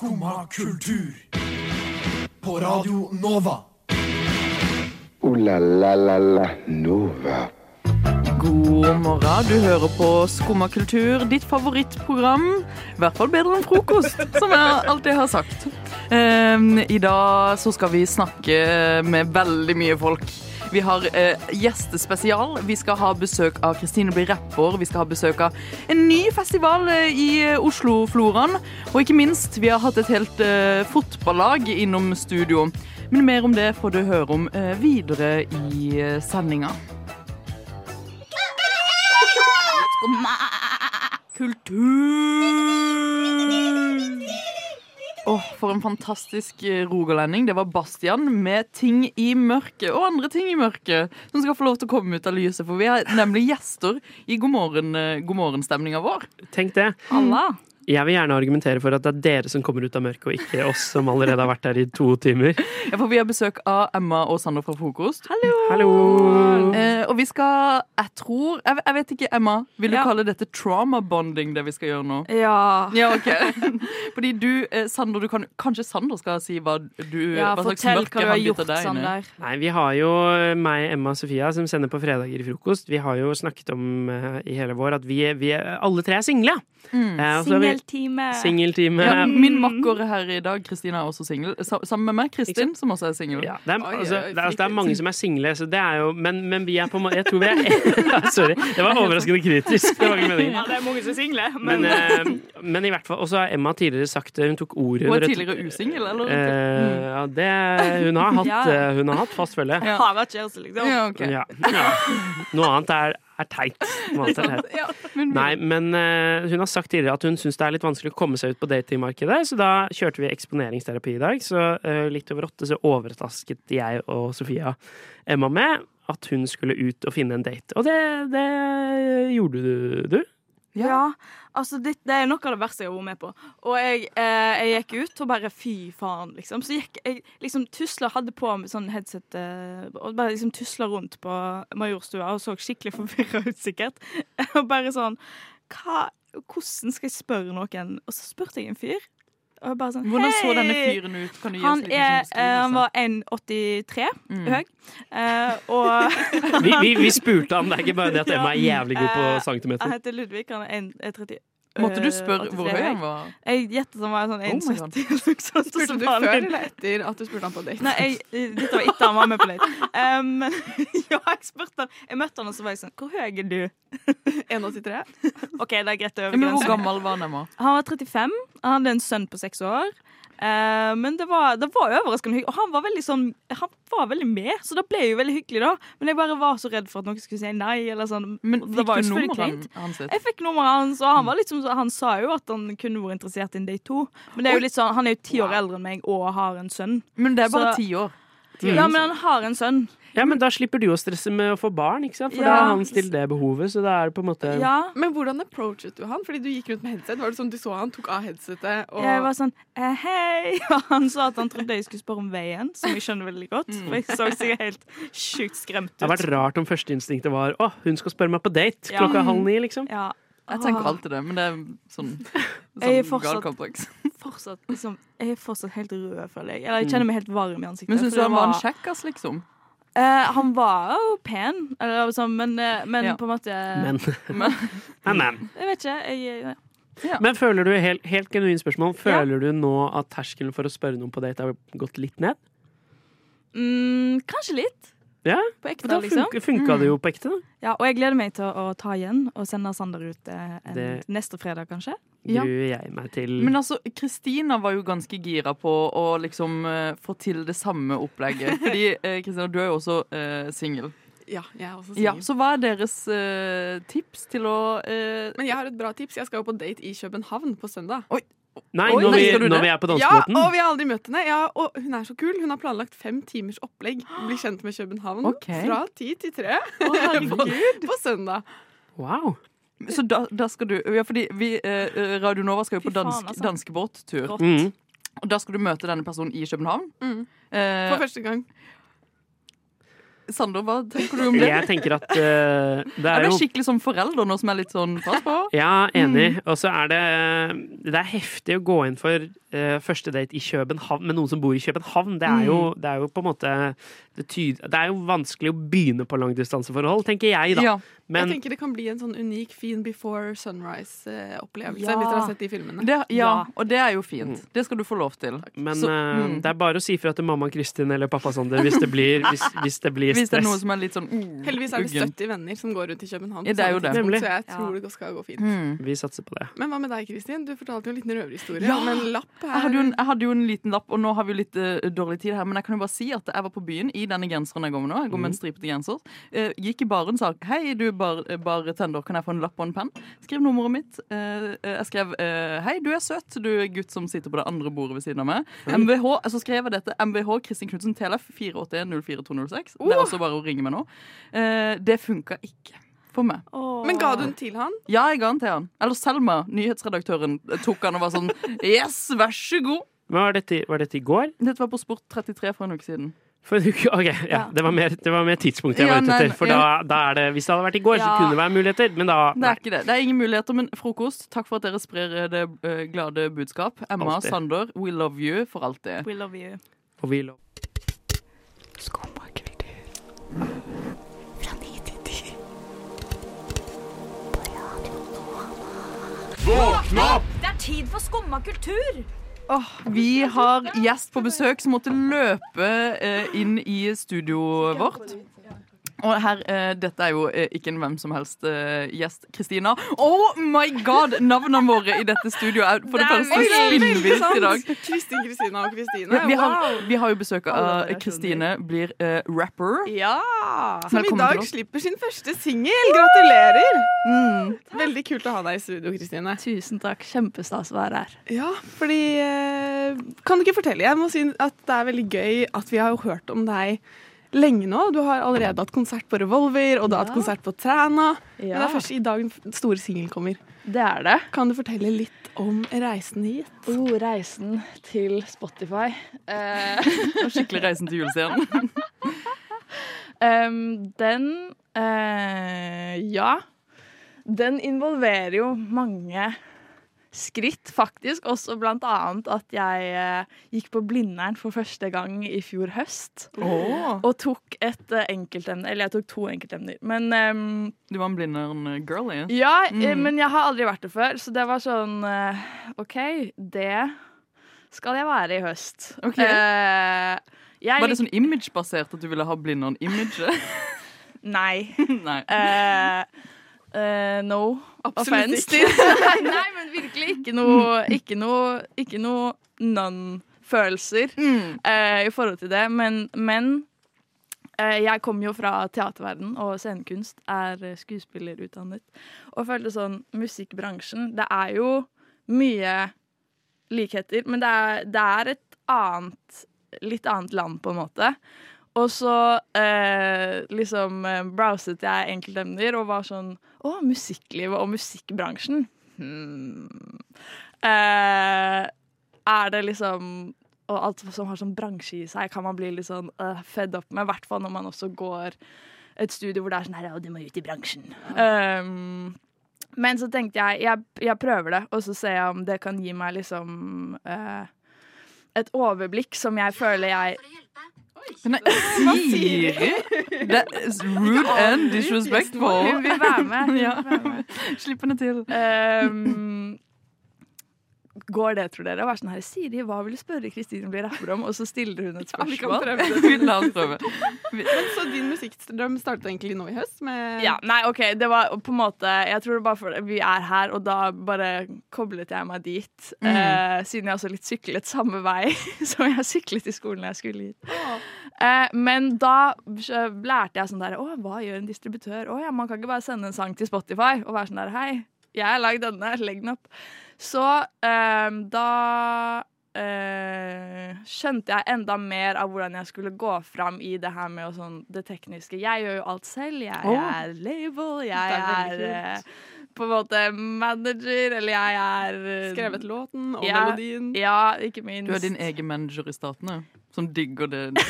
Skumma kultur. På Radio Nova. O-la-la-la-la Nova. God morgen, du hører på Skumma kultur, ditt favorittprogram. I hvert fall bedre enn frokost, som jeg alltid har sagt. Um, I dag så skal vi snakke med veldig mye folk. Vi har eh, gjestespesial. Vi skal ha besøk av Kristine blir rapper. Vi skal ha besøk av en ny festival eh, i Oslo-floraen. Og ikke minst, vi har hatt et helt eh, fotballag innom studio. Men mer om det får du høre om eh, videre i eh, sendinga. Kultur! Åh, For en fantastisk eh, rogalending. Det var Bastian med 'Ting i mørket' og andre ting i mørket som skal få lov til å komme ut av lyset. For vi har nemlig gjester i God morgen, eh, morgen-stemninga vår. Tenk det. Alla. Jeg vil gjerne argumentere for at det er dere som kommer ut av mørket, og ikke oss som allerede har vært her i to timer. Ja, for vi har besøk av Emma og Sander fra Frokost. Hallo! Hallo! Eh, og vi skal Jeg tror Jeg, jeg vet ikke, Emma. Vil du Ja. kalle dette trauma bonding, det vi skal gjøre nå? Ja. Ja, ok. Fordi du, eh, Sander, du kan, kanskje Sander skal si hva du ja hva slags fortell mørke hva du han har dytter gjort, deg inn i. Sander. Nei, vi har jo meg, Emma og Sofia, som sender på fredager i frokost. Vi har jo snakket om eh, i hele vår at vi, vi alle tre er single. Eh, er vi- Singeltime. Singeltime. Ja, min makker her i dag, Kristina, er også singel. Sammen med meg, Kristin, som også er singel. Ja, det, altså, det, altså, det er mange som er single, så det er jo, men, men vi er på Jeg tror vi er Sorry. Det var overraskende kritisk. Det var ikke meningen. Ja, det er mange som er single, Men, eh, men i hvert fall, Og så har Emma tidligere sagt det. Hun tok ordet Hun er tidligere usingel, eller? Uh, ja, det Hun har hatt, Ja. eh, hun har hatt fast følge. Ja. har vært kjæreste, liksom. Ja, okay. Ja, ja. Noe annet er, er teit. Noe er teit. Ja, Nei, men uh, hun har sagt tidligere at hun syns det er litt vanskelig å komme seg ut på datingmarkedet, så da kjørte vi eksponeringsterapi i dag. Så uh, litt over åtte så overrasket jeg og Sofia Emma med at hun skulle ut og finne en date. Og det, det gjorde du, du. Ja, altså det, det er noe av det verste jeg har vært med på. Og jeg, eh, jeg gikk ut og bare fy faen, liksom. Så gikk jeg liksom tusla, hadde på meg sånn headset eh, og bare liksom tusla rundt på Majorstua og så skikkelig forvirra ut, sikkert. Og bare sånn hva, Hvordan skal jeg spørre noen? Og så spurte jeg en fyr. Og bare sånn Hvordan så denne fyren ut? Kan du gi oss Han, litt er, sånn eh, han var 1,83 Mm. høy. Uh, og Vi, vi, vi spurte han, det er ikke bare det at Emma er jævlig god på centimeter. Han heter Ludvig. Han er 1,30. Måtte du eh, spørre hvor høy han var? Jeg gjettet han var sånn Oh my God. 1,70. Oh Spurte du før eller etter at du spurte han på date? Nei, jeg, dette var etter han var med på date. Um, ja, jeg spurte han Jeg møtte han, og så var jeg sånn Hvor høy er du? 1,83? OK, det er greit å Ja, Men hvor gammel var han? Han var 35. Han hadde en sønn på seks år. Eh, men det var, det var overraskende hyggelig. Og han var veldig sånn Han var veldig med, så det ble jo veldig hyggelig, da. Men jeg bare var så redd for at noen skulle si nei, eller sånn. Men fikk det var jo du nummeret hans? Jeg fikk nummeret hans, og han var liksom, Han sa jo at han kunne vært interessert i en date to. Men det er jo litt sånn, han er jo ti år eldre enn meg og har en sønn. Men det er bare ti år. Ja, men han har en sønn. Ja, men da slipper du å stresse med å få barn, ikke sant? For da har han stilt det behovet, så da er det på en måte Ja. Men hvordan approachet du han? Fordi du gikk rundt med headset. Var det sånn du så han tok av headsetet? Og... Jeg var sånn eh, Hei! Og han sa at han trodde jeg skulle spørre om veien, som jeg skjønner veldig godt. For jeg så sikkert helt sjukt skremt ut. Det har vært rart om førsteinstinktet var å, hun skal spørre meg på date Ja. klokka halv ni, liksom. Ja. Jeg tenker alltid det, men det er sånn, Jeg er sånn fortsatt- fortsatt, liksom, jeg er fortsatt helt rød, føler jeg. Eller jeg kjenner meg helt varm i ansiktet. Men syns du han var en kjekkas, liksom? Uh, han var jo pen, eller sånn, men, eh, men Ja. på en måte Men, Men, men. Jeg vet ikke. Jeg, ja. men føler du, helt, helt genuint spørsmål, føler du nå at terskelen for å spørre noen på date har gått litt ned? mm, kanskje litt. Ja, På ekte, da liksom. funka, funka det jo på ekte, da. Ja, og jeg gleder meg til å, å ta igjen og sende Sander ut eh, en, Det- neste fredag, kanskje. Ja. Jeg meg til. men altså, Kristina var jo ganske gira på å liksom uh, få til det samme opplegget. Fordi Kristina, Kristina, du er jo også uh, singel. Ja, jeg er også Ja, så hva er deres uh, tips til å eh, Men jeg har et bra tips. Jeg skal jo på date i København på søndag. Nei, Oi, når, vi, når vi er på Ja, og vi har aldri møtt henne. Ja, og hun er så kul. Hun har planlagt fem timers opplegg. Bli kjent med København okay. fra ti til tre på, på søndag. Wow. Så da, da skal du Ja, fordi vi, eh, Radio Nova skal jo på dansk, altså. danskebåttur. Mm. Og da skal du møte denne personen i København. Mm. Eh, For første gang. Sander, hva tenker du om det? Jeg tenker at uh, det er, er det jo skikkelig som forelder nå som er litt sånn pass på. Ja, enig. Mm. Og så er det Det er heftig å gå inn for uh, første date i København med noen som bor i København. Det er jo, Mm. det er jo på en måte det, det er jo vanskelig å begynne på langdistanseforhold, tenker jeg, da. Ja. Men jeg tenker det kan bli en sånn unik, fin before sunrise-opplevelse. Ja. Hvis dere har sett de filmene. Det, ja, Ja. og det er jo fint. Det skal du få lov til. Men Så- uh, mm. det er bare å si ifra til mamma Kristin eller pappa Sander hvis det blir, hvis, hvis det blir stress. Hvis det er noe som er litt sånn uh, Heldigvis er det 70 venner som går rundt i København. Ja, det er jo det. Nemlig. Så jeg Ja. tror det skal gå fint. Mm. Vi satser på det. Men hva med deg, Kristin? Du fortalte jo en liten røverhistorie Ja. om en lapp her. Jeg hadde, jo en, jeg hadde jo en liten lapp, og nå har vi jo litt uh, dårlig tid her, men jeg kan jo bare si at jeg var på byen i denne genseren jeg går med nå. Jeg går med en stripete genser. Uh, gikk i baren og sa hei, du bar, bartender, kan jeg få en lapp og en penn? Skriv nummeret mitt. Eh, eh, jeg skrev eh, hei, du er søt, du er gutt som sitter på det andre bordet ved siden av meg. MVH, Så skrev jeg dette. MVH Kristin Knutsen TLF 481 04206. Det er også bare å ringe meg nå. Eh, det funka ikke for meg. Men ga du den til han? Ja, jeg ga den til han. Eller Selma, nyhetsredaktøren, tok han og var sånn Yes, vær så god! Men var dette, var dette i går? Dette var på Sport 33 for en uke siden. For en uke? Ok, ja. Det var mer, det var mer tidspunktet jeg Ja, var ute etter. For da, da er det, hvis det hadde vært i går, så kunne det være muligheter. Men da Det er ikke det. Det er ingen muligheter, men frokost. Takk for at dere sprer eh, det eh, glade budskap. Emma, Alltid. Sander, we love you for alltid. We love you. Og Våkn opp! Det er tid for skumma kultur! Vi har gjest på besøk som måtte løpe eh, inn i studioet vårt. Og her, eh, Dette er jo eh, ikke en hvem som helst eh, gjest. Kristina. Oh my god! Navnene våre i dette studioet er for det, Det første spinnvilt i dag. Kristin, Kristina og Kristine. Vi har, Wow! vi har jo besøk av. Kristine, blir eh, rapper. Ja! Som i dag slipper sin første singel. Gratulerer! Veldig kult å ha deg i studio, Kristine. Tusen takk. Kjempestas å være her. Ja, fordi eh, Kan du ikke fortelle? Jeg må si at det er veldig gøy at vi har jo hørt om deg lenge nå. Du har allerede hatt konsert på Revolver, og du har hatt Ja. konsert på Træna. Men det er først i dag den store singelen kommer. det er det. Kan du fortelle litt om reisen hit? Oh, reisen til Spotify. Eh, Skikkelig Reisen til julestjernen. um, den eh, Ja. Den involverer jo mange skritt, faktisk. Også blant annet at jeg eh, gikk på Blindern for første gang i fjor høst. Oh. Og tok et eh, enkeltemne. Eller jeg tok to enkeltemner. Men em, Du var en Blindern-girlie. Ja, eh, Mm. men jeg har aldri vært det før, så det var sånn eh, OK, det skal jeg være i høst. Ok. Eh, jeg Var det sånn imagebasert at du ville ha Blindern-imaget? Nei. Nei. Eh, eh, no Absolutt offense Nei, men virkelig ikke noe Ikke noe, ikke noe non-følelser Mm. uh, i forhold til det. Men, men uh, jeg kommer jo fra teaterverden, og scenekunst er skuespillerutdannet. Og følte sånn Musikkbransjen Det er jo mye likheter, men det er, det er et annet Litt annet land, på en måte. Og så eh, liksom browset jeg enkeltemner og var sånn Å, musikklivet og musikkbransjen. Hmm. Eh, er det liksom Og alt som har sånn bransje i seg, kan man bli litt sånn uh, fed up med. I hvert fall når man også går et studio hvor det er sånn her, ja, du må ut i bransjen. Um, men så tenkte jeg, jeg jeg prøver det, og så ser jeg om det kan gi meg liksom uh, et overblikk som jeg føler jeg Nei, Siri! Det er rude and disrespectful. Hun vil være med. Slipp henne til. Ehm, går det, tror dere? Å være sånn her Siri, hva vil du spørre Kristine blir rapper om? Og så stiller hun et spørsmål. Ja, vi kan prøve det. La oss prøve. Men Så din musikkdrøm startet egentlig nå i høst? Med Ja, nei, OK, det var på en måte Jeg tror det bare for vi er her, og da bare koblet jeg meg dit. Mm. Eh, siden jeg også litt syklet samme vei som jeg syklet i skolen jeg skulle hit. Eh, men da lærte jeg sånn der Å, hva gjør en distributør? Å ja, man kan ikke bare sende en sang til Spotify og være sånn der Hei, jeg har lagd denne, legg den opp. Så eh, da eh, skjønte jeg enda mer av hvordan jeg skulle gå fram i det her med sånn, det tekniske. Jeg gjør jo alt selv. Jeg Åh. er label, jeg er er, eh, på en måte manager, eller jeg er eh, Skrevet låten og Ja. melodien. Ja, ikke minst. Du er din egen manager i Statene, som digger det du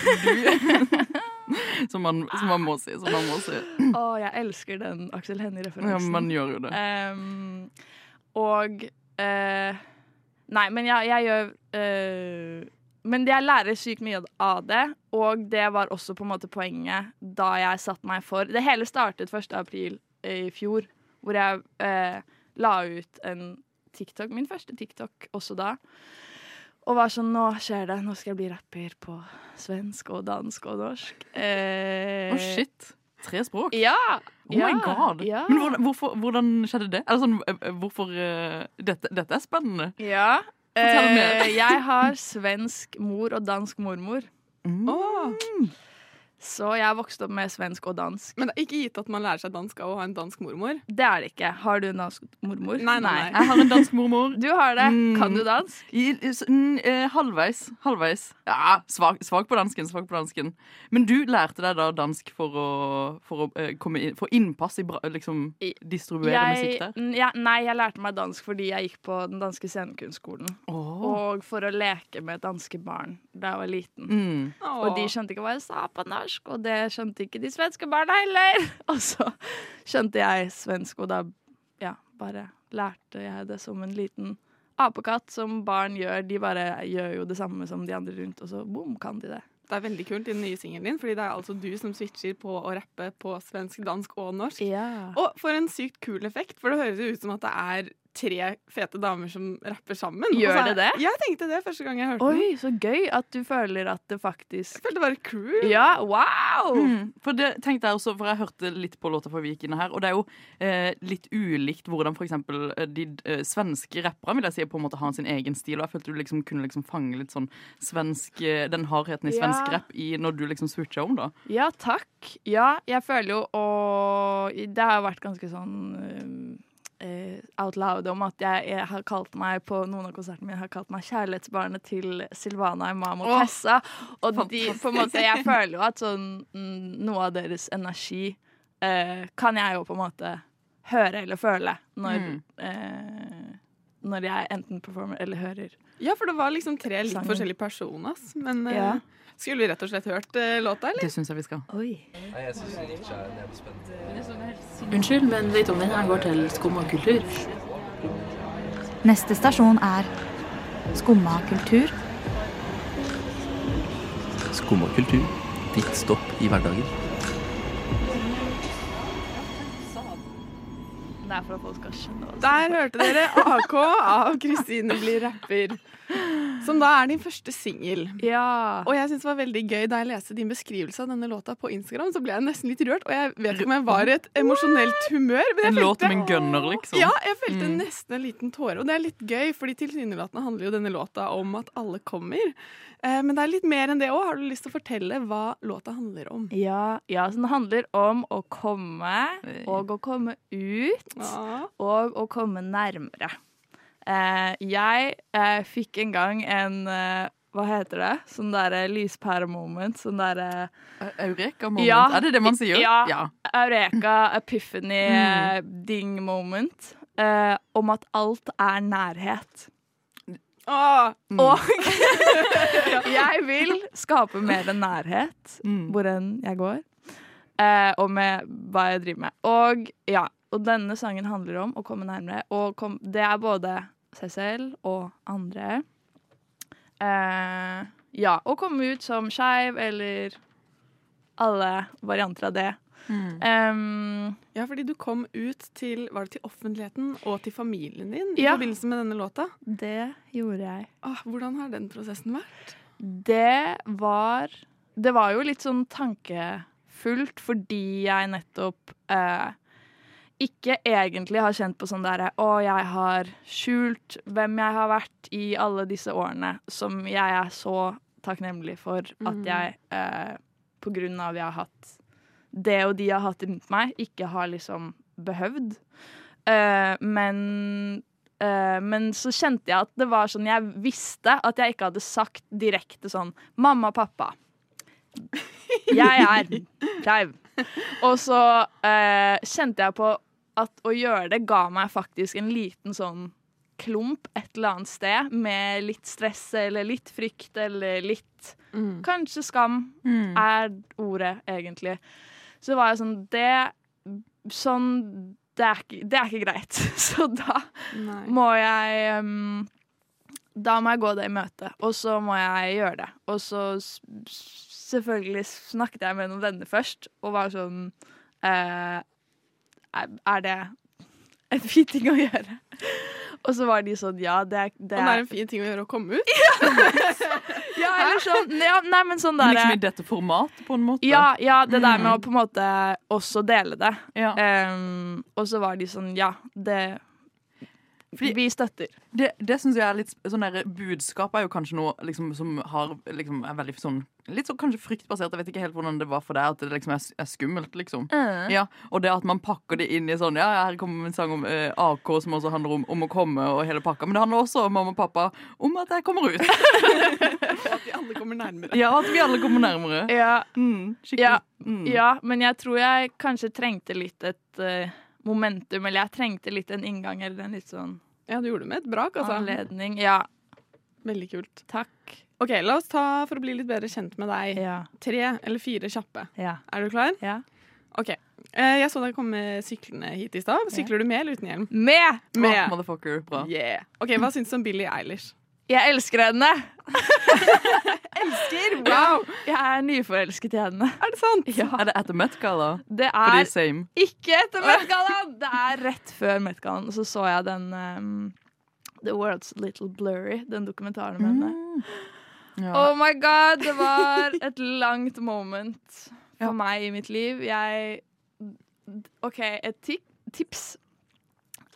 Som man, som man må si. Som man må si. Å, jeg elsker den Aksel Ja, Hennie-referansen. man gjør jo det. Um, og eh, Nei, men jeg, jeg gjør uh, Men jeg lærer sykt mye av det, og det var også på en måte poenget da jeg satte meg for Det hele startet 1. april i fjor, hvor jeg uh, la ut en TikTok, min første TikTok også da. Og var sånn Nå skjer det. Nå skal jeg bli rapper på svensk og dansk og norsk. Eh, oh, shit. Tre språk? Ja! Oh my god. Ja. Men hvordan, hvorfor, hvordan skjedde det? Eller sånn, eh, eh, hvorfor uh, dette, dette er spennende. Ja. Eh, jeg har svensk mor og dansk mormor. Mm. Åh. Så jeg vokste opp med svensk og dansk. Men det er ikke gitt at man lærer seg dansk av å ha en dansk mormor. Det er det ikke. Har du en dansk mormor? Nei, nei, nei. Jeg har en dansk mormor. Du har det. Mm. Kan du dansk? I, mm, halvveis. Halvveis. Ja, svak, svak på dansken. Svak på dansken. Men du lærte deg da dansk for å, for å eh, komme inn, for innpass i bra, liksom distribuere musikk der? ja, nei, jeg lærte meg dansk fordi jeg gikk på den danske scenekunstskolen. Oh. Og for å leke med danske barn da jeg var liten. Mm. Og de skjønte ikke hva jeg sa på norsk, og det skjønte ikke de svenske barna heller. Og så skjønte jeg svensk, og da ja, bare lærte jeg det som en liten apekatt som barn gjør. De bare gjør jo det samme som de andre rundt, og så boom, kan de det. Det er veldig kult i den nye singelen din, fordi det er altså du som switcher på å rappe på svensk, dansk og norsk. Ja. Og for en sykt kul effekt, for det høres jo ut som at det er tre fete damer som rapper sammen. Gjør så er- det det? Jeg tenkte det første gang jeg hørte den. Oi, så gøy at du føler at det faktisk Jeg følte det var cool. Ja, wow! Mm, for det tenkte jeg også, for jeg hørte litt på låta før vi gikk inn her, og det er jo eh, litt ulikt hvordan for eksempel eh, de eh, svenske rapperne vil jeg si på en måte har sin egen stil, og jeg følte du liksom kunne liksom fange litt sånn svensk, eh, den hardheten i Ja. svensk rapp i når du liksom switcha om, da. Ja, takk. Ja, jeg føler jo Og det har vært ganske sånn eh, out loud om at jeg, jeg har kalt meg på noen av konsertene mine har kalt meg kjærlighetsbarnet til Silvana Imam og Tessa. Og de, på en måte, jeg føler jo at sånn mm, noe av deres energi eh, kan jeg jo på en måte høre eller føle når Mm. eh, Når jeg enten performer eller hører. Ja, for det var liksom tre litt forskjellige personer. Men eh, Ja. Skulle vi rett og slett hørt eh, låta, eller? Det syns jeg vi skal. Oi. Unnskyld, men vet du om den her går til Skumma kultur? Neste stasjon er Skumma kultur. Skumma kultur. Ditt stopp i hverdagen. Det er for at folk skal skjønne hva det Der hørte dere AK av Kristine blir rapper. Som da er din første singel. Ja. Og jeg synes det var veldig gøy Da jeg leste din beskrivelse av denne låta på Instagram, så ble jeg nesten litt rørt. Og jeg vet ikke om jeg var i et emosjonelt humør. Men jeg En låt med en gunner, liksom. ja, jeg følte Mm. nesten en liten tåre. Og det er litt gøy, fordi tilsynelatende handler jo denne låta om at alle kommer. Eh, men det er litt mer enn det òg. Har du lyst til å fortelle hva låta handler om? Ja, ja, så den handler om å komme, og å komme ut, Ja. og å komme nærmere. Eh, jeg eh, fikk en gang en eh, Hva heter det? Sånn derre lyspære-moment. Sånn derre Eureka-moment. Ja. Er det det man sier? Ja. Eureka, epiphany, mm. ding-moment. Eh, om at alt er nærhet. Åh, Og jeg vil skape mer nærhet Mm. hvor enn jeg går, eh, og med hva jeg driver med. Og ja, og denne sangen handler om å komme nærmere, og kom, det er både seg selv og andre. Eh, ja, å komme ut som skeiv, eller alle varianter av det. Mm. Um, Ja, fordi du kom ut til, var det til offentligheten og til familien din i Ja. forbindelse med denne låta. det gjorde jeg. Ah, hvordan har den prosessen vært? Det var Det var jo litt sånn tankefullt fordi jeg nettopp eh, ikke egentlig har kjent på sånn derre Å, jeg har skjult hvem jeg har vært i alle disse årene, som jeg er så takknemlig for at Mm. jeg eh, på grunn av jeg har hatt det og de jeg har hatt rundt meg, ikke har liksom behøvd. Eh, men eh, men så kjente jeg at det var sånn Jeg visste at jeg ikke hadde sagt direkte sånn Mamma, og pappa. Jeg er skeiv. Og så eh, kjente jeg på at å gjøre det ga meg faktisk en liten sånn klump et eller annet sted med litt stress eller litt frykt eller litt Mm. Kanskje skam Mm. er ordet, egentlig. Så var jeg sånn Det Sånn Det er ikke, det er ikke greit. Så da Nei. må jeg um, Da må jeg gå det i møte, og så må jeg gjøre det. Og så selvfølgelig snakket jeg med noen venner først, og var sånn eh, er- det en fin ting å gjøre? Og så var de sånn Ja, det er, det Og det er en fin ting å gjøre å komme ut? Ja, eller sånn ja, Nei, men sånn der... derre liksom i dette formatet, på en måte. ja, ja, det der Mm. med å på en måte også dele det. Ja. Um, og så var de sånn Ja, det Fordi- Vi støtter. Det, det syns jeg er litt sånn der, Budskap er jo kanskje noe liksom, som har, liksom, er veldig sånn Litt sånn kanskje fryktbasert. Jeg vet ikke helt hvordan det var for deg. At det liksom er, er skummelt, liksom. Ja, Og det at man pakker det inn i sånn Ja, her kommer en sang om eh, AK som også handler om, om å komme og hele pakka. Men det handler også om mamma og pappa om at jeg kommer ut. Og at vi alle kommer nærmere. Ja, At vi alle kommer nærmere. Ja, Mm, skikkelig. ja, Mm. ja, men jeg tror jeg kanskje trengte litt et eh, momentum, eller jeg trengte litt en inngang eller en litt sånn Ja, du gjorde det med et brak, altså. anledning. Ja, Veldig kult. takk. Ok, La oss ta, for å bli litt bedre kjent med deg, Ja, tre eller fire kjappe. ja, Er du klar? ja. Ok. Eh, jeg så deg komme syklende hit i stad. Sykler du med eller uten hjelm? Med! Med. Oh, motherfucker, bra. Yeah. Ok, Hva syns du om Billie Eilish? Jeg elsker henne! elsker? Wow! Jeg er nyforelsket i henne. Er det sant? Ja, Er det etter Met-galla? det er. Ikke etter Met-gallaen! Det er rett før Met-gallaen. Så så jeg den um, The World's Little Blurry, den dokumentaren om henne. Ja. Oh my god, det var et langt moment for Ja. meg i mitt liv. Jeg OK, et tip, tips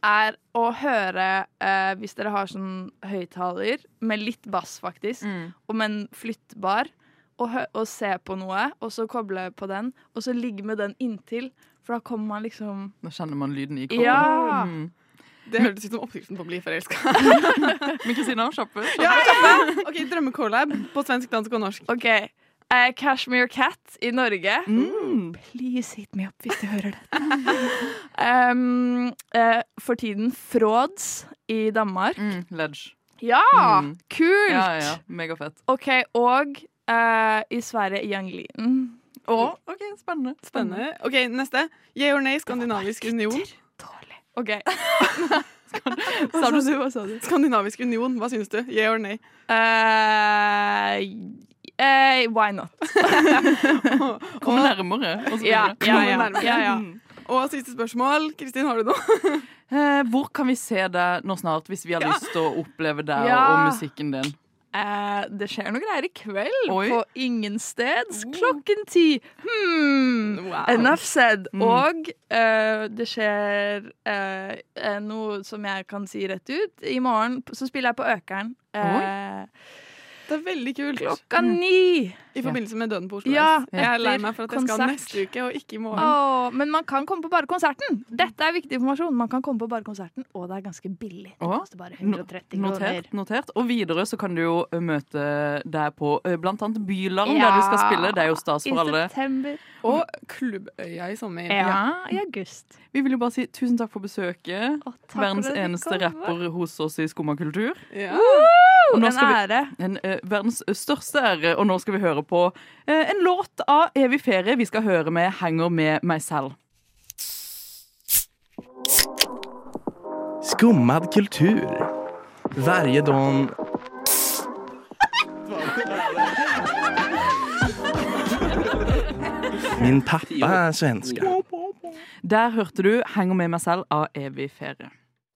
er å høre eh, Hvis dere har sånn høyttaler med litt bass, faktisk, Mm. og men flyttbar, og, hø og se på noe, og så koble på den, og så ligge med den inntil, for da kommer man liksom Da kjenner man lyden i kroppen. Ja! Mm. Det hørtes ut som oppskriften på å bli forelska. Men Kristina, kjappe. Ja, ja, ja. Ok, Drømmecollab på svensk, dansk og norsk. OK. Cashmere Cat i Norge. Mm. Please hit me up hvis du hører det. um, uh, for tiden Frauds i Danmark. Mm. Ledge. Ja! Mm. Kult! Ja, ja, Megafett. OK, og uh, i Sverige Young Lean. oh, OK, spennende. Spennende. Ok, Neste. Yay or nay, Skandinavisk union. Dårlig. OK. Sa du, hva sa du? Skandinavisk union, hva syns du? Yay or nay? Eh, eh, why not? Kom nærmere. og Ja, ja, ja, nærmere. ja, ja. Og siste spørsmål. Kristin, har du noe? Eh, hvor kan vi se deg nå snart, hvis vi har Ja. lyst til å oppleve deg Ja. og musikken din? Eh, det skjer noe greier i kveld Oi. på Ingensteds klokken ti. Hmm. Wow. Enough said. Mm. Og eh, det skjer eh, eh, noe som jeg kan si rett ut. I morgen så spiller jeg på Økeren. eh, Det er veldig kult. klokka ni. I forbindelse med Døden på Oslo Ja, S. Jeg er lei meg for at jeg skal konsert. neste uke og ikke i morgen. Åh, men man kan komme på bare konserten. Dette er viktig informasjon. Man kan komme på bare konserten, og det er ganske billig. Det Åh. koster bare 130 kroner. Notert, notert. Og videre så kan du jo møte deg på blant annet Bylarm, Ja. der du skal spille. Det er jo stas I for alle. september. Og Klubbøya i sommer. Ja, i august. Vi vil jo bare si tusen takk for besøket. Åh, takk Verdens for eneste rapper hos oss i Skumma kultur. Ja. Uh! En ære. vi-. En, uh, verdens største ære. Og nå skal vi høre på uh, en låt av Evig ferie. Vi skal høre med 'Henger med meg selv'. Skummad kultur. Varje dag... Min pappa er svenska. Der hørte du 'Henger med meg selv' av Evig ferie.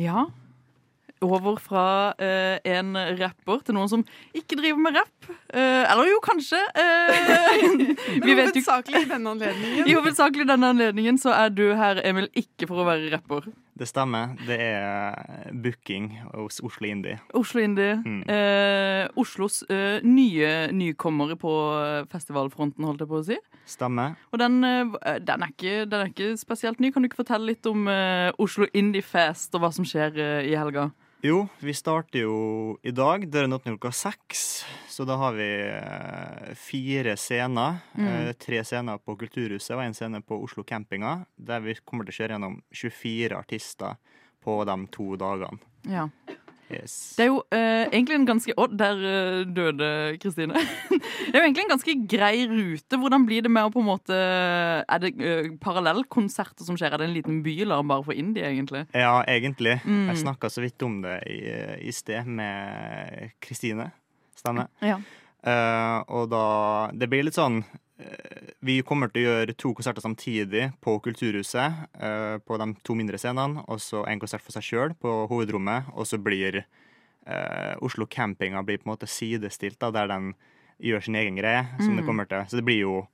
Ja. Over fra eh, en rapper til noen som ikke driver med rapp. Eh, eller jo, kanskje. Eh, vi vet jo Hovedsakelig i denne anledningen. I hovedsakelig denne anledningen så er du her, Emil, ikke for å være rapper. Det stemmer. Det er booking hos Oslo Indie. Oslo Indie. Mm. Eh, Oslos eh, nye nykommere på festivalfronten, holdt jeg på å si. Stemmer. Og den, eh, den, er ikke, den er ikke spesielt ny. Kan du ikke fortelle litt om eh, Oslo Indie Fest og hva som skjer eh, i helga? Jo, vi starter jo i dag. Døren åpner klokka seks. Så da har vi eh, fire scener. Mm. Eh, tre scener på Kulturhuset og én scene på Oslo Campinga. Der vi kommer til å kjøre gjennom 24 artister på de to dagene. Ja. Yes. Det er jo eh, egentlig en ganske Å, der eh, døde Kristine. det er jo egentlig en ganske grei rute. Hvordan blir det med å på en måte Er det uh, parallellkonserter som skjer? Er det en liten bylarm bare for indie, egentlig? Ja, egentlig. Mm. Jeg snakka så vidt om det i, i sted med Kristine. Stemmer. Ja. Uh, og da Det blir litt sånn eh, Vi kommer til å gjøre to konserter samtidig på Kulturhuset. eh, på de to mindre scenene, og så en konsert for seg sjøl på hovedrommet. Og så blir eh, Oslo Campinga blir på en måte sidestilt, da, der den gjør sin egen greie. som det Mm. kommer til. Så det blir jo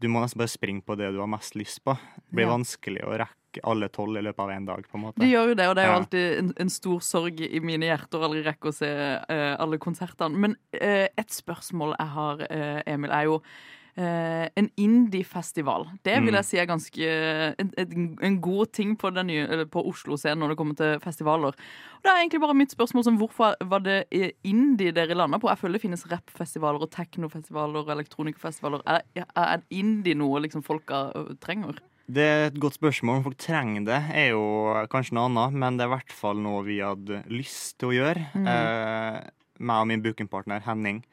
Du må nesten bare springe på det du har mest lyst på. Det blir Ja. vanskelig å rekke alle tolv i løpet av én dag. på en måte. De gjør jo det, og det er jo alltid en, en stor sorg i mine hjerter å aldri rekke å se uh, alle konsertene. Men uh, et spørsmål jeg har, uh, Emil, er jo eh, en indie-festival. Det vil Mm. jeg si er ganske en, en, god ting på, den nye, eller på Oslo-scenen når det kommer til festivaler. Og det er egentlig bare mitt spørsmål som hvorfor var det eh, indie dere landa på? Jeg føler det finnes rappfestivaler og teknofestivaler og elektronikafestivaler. Er, er indie noe liksom folka eh, trenger? Det er et godt spørsmål. Om folk trenger det, er jo kanskje noe annet, men det er i hvert fall noe vi hadde lyst til å gjøre. Mm. Eh, meg og min bookingpartner Henning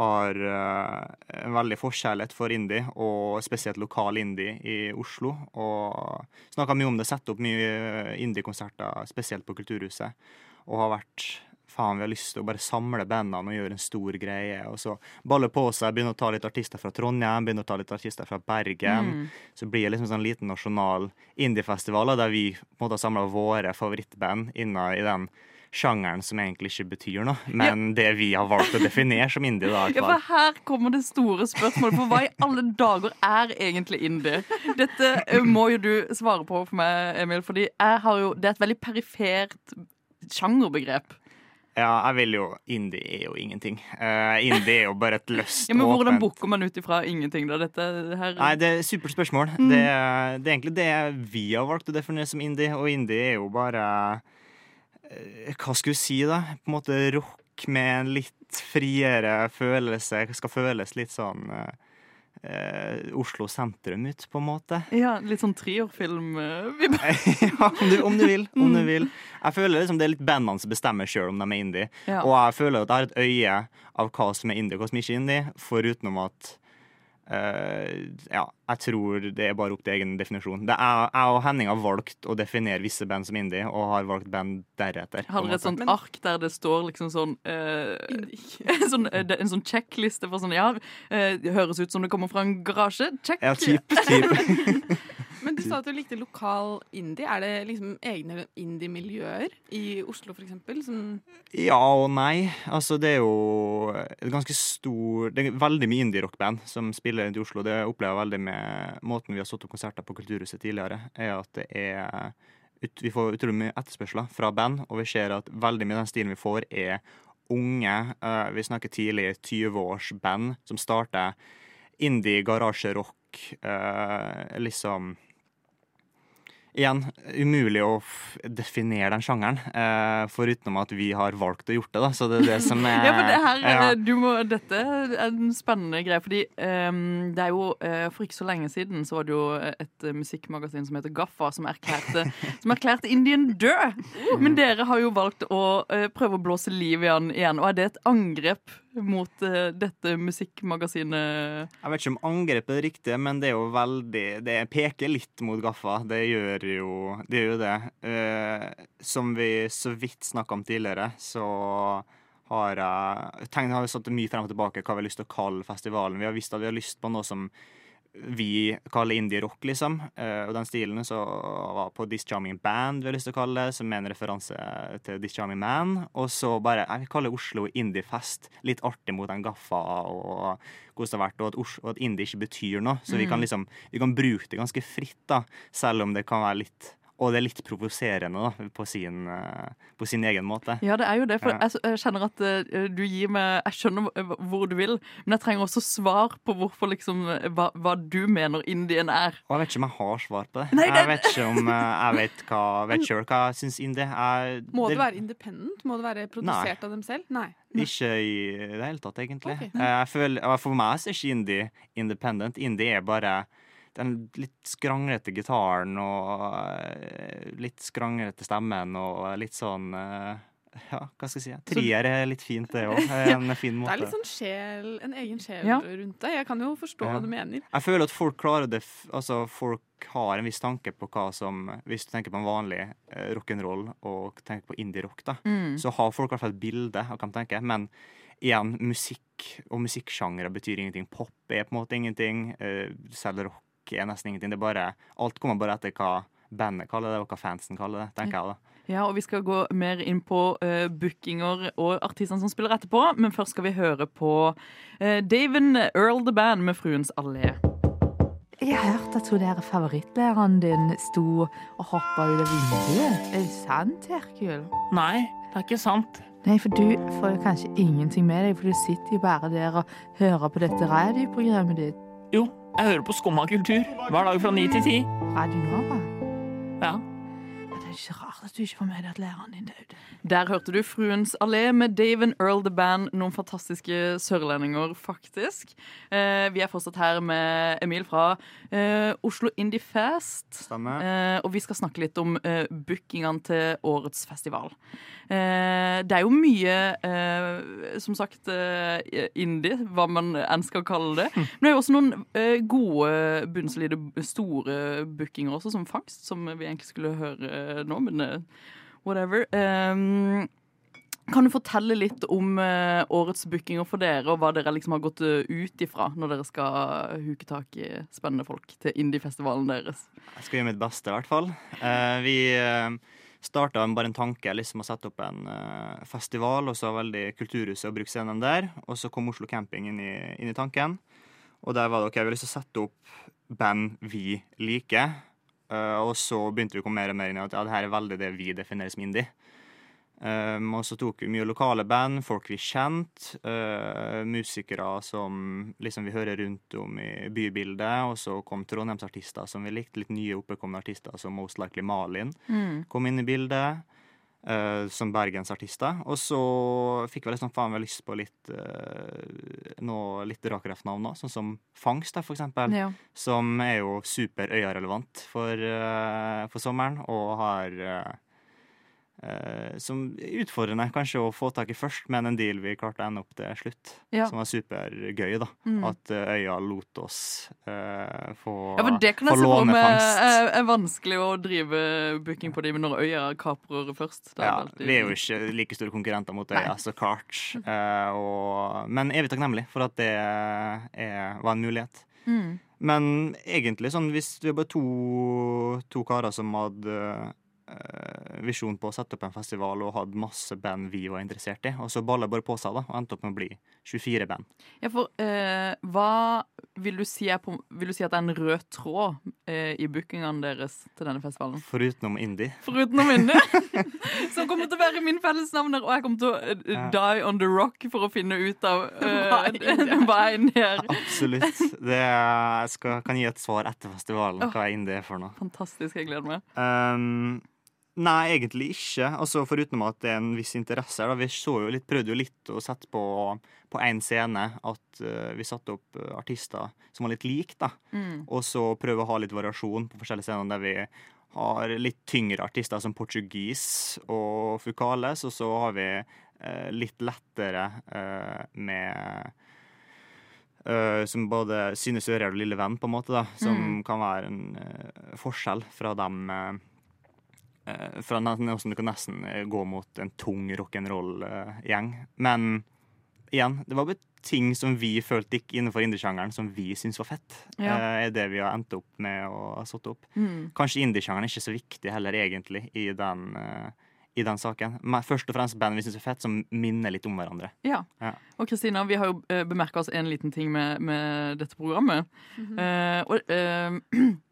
har eh, en veldig forkjærlighet for indie, og spesielt lokal indie i Oslo. Og snakka mye om det, setter opp mye indie-konserter, spesielt på Kulturhuset. Og har vært Faen, vi har lyst til å bare samle bandene og gjøre en stor greie. Og så balle på seg, begynne å ta litt artister fra Trondheim, begynne å ta litt artister fra Bergen. Mm. Så blir det liksom sånn liten nasjonal indiefestival der vi på en måte har samla våre favorittband innen i den sjangeren som egentlig ikke betyr noe, men det vi har valgt å definere som indie. da, Ja, for her kommer det store spørsmålet. For hva i alle dager er egentlig indie? Dette eh, må jo du svare på for meg, Emil, fordi jeg har jo, det er et veldig perifert sjangerbegrep. Ja, jeg vil jo Indie er jo ingenting. Uh, indie er jo bare et løst, Ja, men hvordan booker man ut ifra ingenting, da? Dette her Nei, det er et supert spørsmål. Mm. Det, det er egentlig det vi har valgt å definere som indie, og indie er jo bare eh, Hva skulle du si, da? På en måte rock med en litt friere følelse. Skal føles litt sånn eh, eh, Oslo sentrum ut, på en måte. Ja, litt sånn trierfilm-vibber. ja, om du, om du vil. Om du vil. Jeg føler liksom det er litt bandene som bestemmer sjøl om de er indie. Ja. Og jeg føler at jeg har et øye av hva som er indie og hva som ikke er indie, foruten at eh, ja, jeg tror det er bare opp til egen definisjon. Det er, jeg og Henning har valgt å definere visse band som indie, og har valgt band deretter. Har dere et sånt ark der det står liksom sånn, eh, sånn eh, En sånn sjekkliste for sånn Ja, uh, det høres ut som det kommer fra en garasje. Check. Ja, typ, typ. Men du sa at du likte lokal indie. Er det liksom egne indie-miljøer i Oslo, eksempel? Som Ja og nei. Altså, det er jo et ganske stor Det er veldig mye indie-rockband som spiller rundt i Oslo. Det opplever jeg veldig med måten vi har satt opp konserter på Kulturhuset tidligere, er at det er ut, Vi får utrolig mye etterspørsler fra band, og vi ser at veldig mye av den stilen vi får, er unge. Uh, vi snakker tidlig 20-årsband som starter indie, garasjerock, uh, liksom Igjen, umulig å definere den sjangeren, eh, forutenom at vi har valgt å gjort det. da, Så det er det som er Ja, for det her, ja. eh, du må, Dette er en spennende greie. fordi um, det er jo, eh, For ikke så lenge siden så var det jo et eh, musikkmagasin som heter Gaffa, som erklærte, som erklærte Indien død. Men dere har jo valgt å uh, prøve å blåse liv i han igjen. Og er det et angrep mot eh, dette musikkmagasinet? Jeg vet ikke om angrep er det riktige, men det er jo veldig Det peker litt mot Gaffa. Det gjør jo det. Gjør det. Uh, som vi så vidt snakka om tidligere, så har jeg tenkt, har vi satt mye frem og tilbake hva vi har lyst til å kalle festivalen. Vi har visst at vi har lyst på noe som vi kaller indie-rock, liksom. Eh, og den stilen så var på This Charming Band, vi har lyst til å kalle det, som er en referanse til This Charming Man. Og så bare Jeg vil kalle Oslo Indiefest. Litt artig mot den gaffa og hvordan det har vært, og at, Oslo, og at indie ikke betyr noe. Så vi kan Mm. liksom Vi kan bruke det ganske fritt, da, selv om det kan være litt Og det er litt provoserende da, på sin, eh, på sin egen måte. Ja, det er jo det. For jeg, kjenner at eh, du gir meg Jeg skjønner hvor du vil, men jeg trenger også svar på hvorfor liksom hva, hva du mener indien er. Og jeg vet ikke om jeg har svar på det. Nei, det- Jeg vet ikke om eh, jeg vet hva vet selv hva jeg syns indie er. Må det være independent? Må det være produsert Nei. av dem selv? Nei. Ikke i det hele tatt, egentlig. Ok. Jeg føler, for meg så er ikke indie independent. Indie er bare den litt skranglete gitaren og eh, litt skranglete stemmen og litt sånn eh, Ja, hva skal jeg si? Trier er litt fint, det òg. En fin måte. Det er litt sånn sjel, en egen sjel Ja. rundt det. Jeg kan jo forstå Ja. hva du mener. Jeg føler at folk klarer det Altså, folk har en viss tanke på hva som Hvis du tenker på en vanlig eh, rock'n'roll og tenker på indie-rock, da, Mm. så har folk i hvert fall et bilde av hva de tenker. Men igjen, musikk og musikksjangre betyr ingenting. Pop er på en måte ingenting. Selv rock er nesten ingenting. Det er bare Alt kommer bare etter hva bandet kaller det, og hva fansen kaller det, tenker jeg da. Ja, og vi skal gå mer inn på uh, bookinger og artistene som spiller etterpå, men først skal vi høre på uh, Daven Earl The Band med Fruens allé. Jeg hørte at hun der favorittlæreren din sto og hoppa ut av vinduet. Er det sant, Herkul? Nei, det er ikke sant. Nei, for du får jo kanskje ingenting med deg, for du sitter jo bare der og hører på dette radioprogrammet ditt. Jo, jeg hører på Skumma kultur hver dag fra ni til ti. Radio Nova? Ja. Det er ikke rart at du ikke får med deg at læreren din døde. Der hørte du Fruens allé med Daven Earl The Band. Noen fantastiske sørlendinger, faktisk. Eh, vi er fortsatt her med Emil fra eh, Oslo Indie Fest. Stemmer. Eh, og vi skal snakke litt om eh, bookingene til årets festival. Eh, det er jo mye, eh, som sagt, eh, indie, hva man enn skal kalle det. Men det er jo også noen eh, gode, bunnsolide, store bookinger også, som Fangst, som vi egentlig skulle høre nå, men eh, whatever. Um, kan du fortelle litt om uh, årets bookinger for dere, og hva dere liksom har gått uh, ut ifra når dere skal huke tak i spennende folk til indiefestivalen deres? Jeg skal gjøre mitt beste, i hvert fall. Uh, vi starta bare en tanke liksom å sette opp en eh, festival, og så veldig Kulturhuset og bruke scenen der. Og så kom Oslo Camping inn i, inn i tanken. Og der var det OK, vi har lyst til å sette opp band vi liker. Eh, og så begynte vi å komme mer og mer inn i at ja, det her er veldig det vi definerer som indie. Um, og så tok vi mye lokale band, folk vi kjente, uh, musikere som liksom vi hører rundt om i bybildet. Og så kom trondheimsartister som vi likte, litt nye oppekommende artister som Most Likely Malin Mm. kom inn i bildet. Uh, som bergensartister. Og så fikk vi liksom faen meg lyst på litt uh, noe litt rakreft-navn òg, sånn som Fangst, da, for eksempel. Ja. Som er jo super øya-relevant for, uh, for sommeren, og har uh, Eh, som utfordrende kanskje å få tak i først, men en deal vi klarte å ende opp til slutt. Ja. Som var supergøy, da. Mm. At uh, øya lot oss uh, få, Ja, for Det kan jeg se for meg er, er vanskelig å drive booking på de, men når øya kaprer først er Ja, alltid- vi er jo ikke like store konkurrenter mot øya, så klart. Og, men evig takknemlig for at det er, var en mulighet. Mm. Men egentlig sånn, hvis vi er bare to, to karer som hadde visjon på å sette opp en festival og hadde masse band vi var interessert i, og så balla bare på seg da, og endte opp med å bli 24 band. Ja, for eh, hva vil du, si er på, vil du si at det er en rød tråd eh, i bookingene deres til denne festivalen? Forutenom indie. Foruten om Indie, som kommer til å være min fellesnavner, og jeg kommer til å eh, Ja. die on the rock for å finne ut av eh, Hva er Indie? er her. Absolutt. Det er, jeg skal, kan gi et svar etter festivalen, oh, hva er indie for noe. Fantastisk, jeg gleder meg. Um, nei, egentlig ikke. Altså, Foruten at det er en viss interesse. Da. Vi så jo litt, prøvde jo litt å sette på på én scene at uh, vi satte opp eh, artister som var litt like. da. Mm. Og så prøve å ha litt variasjon på forskjellige scener der vi har litt tyngre artister som portugis og Fucales, og så har vi uh, litt lettere uh, med Uh, som både Synne Sørheim og Lille Venn, på en måte, da, som Mm. kan være en uh, forskjell fra dem eh, Fra noe som du kan nesten eh, gå mot en tung rock'n'roll-gjeng. Men igjen, det var ting som vi følte gikk innenfor indiesjangeren, som vi syntes var fett. Ja. eh, er det vi har endt opp med å ha satt opp. Mm. Kanskje indiesjangeren er ikke så viktig heller, egentlig, i den, eh, i den saken. Men først og fremst band vi syns er fett, som minner litt om hverandre. Ja. Ja. Og Kristina, vi har jo uh, bemerka oss en liten ting med, med dette programmet. Mm -hmm. uh, og, eh,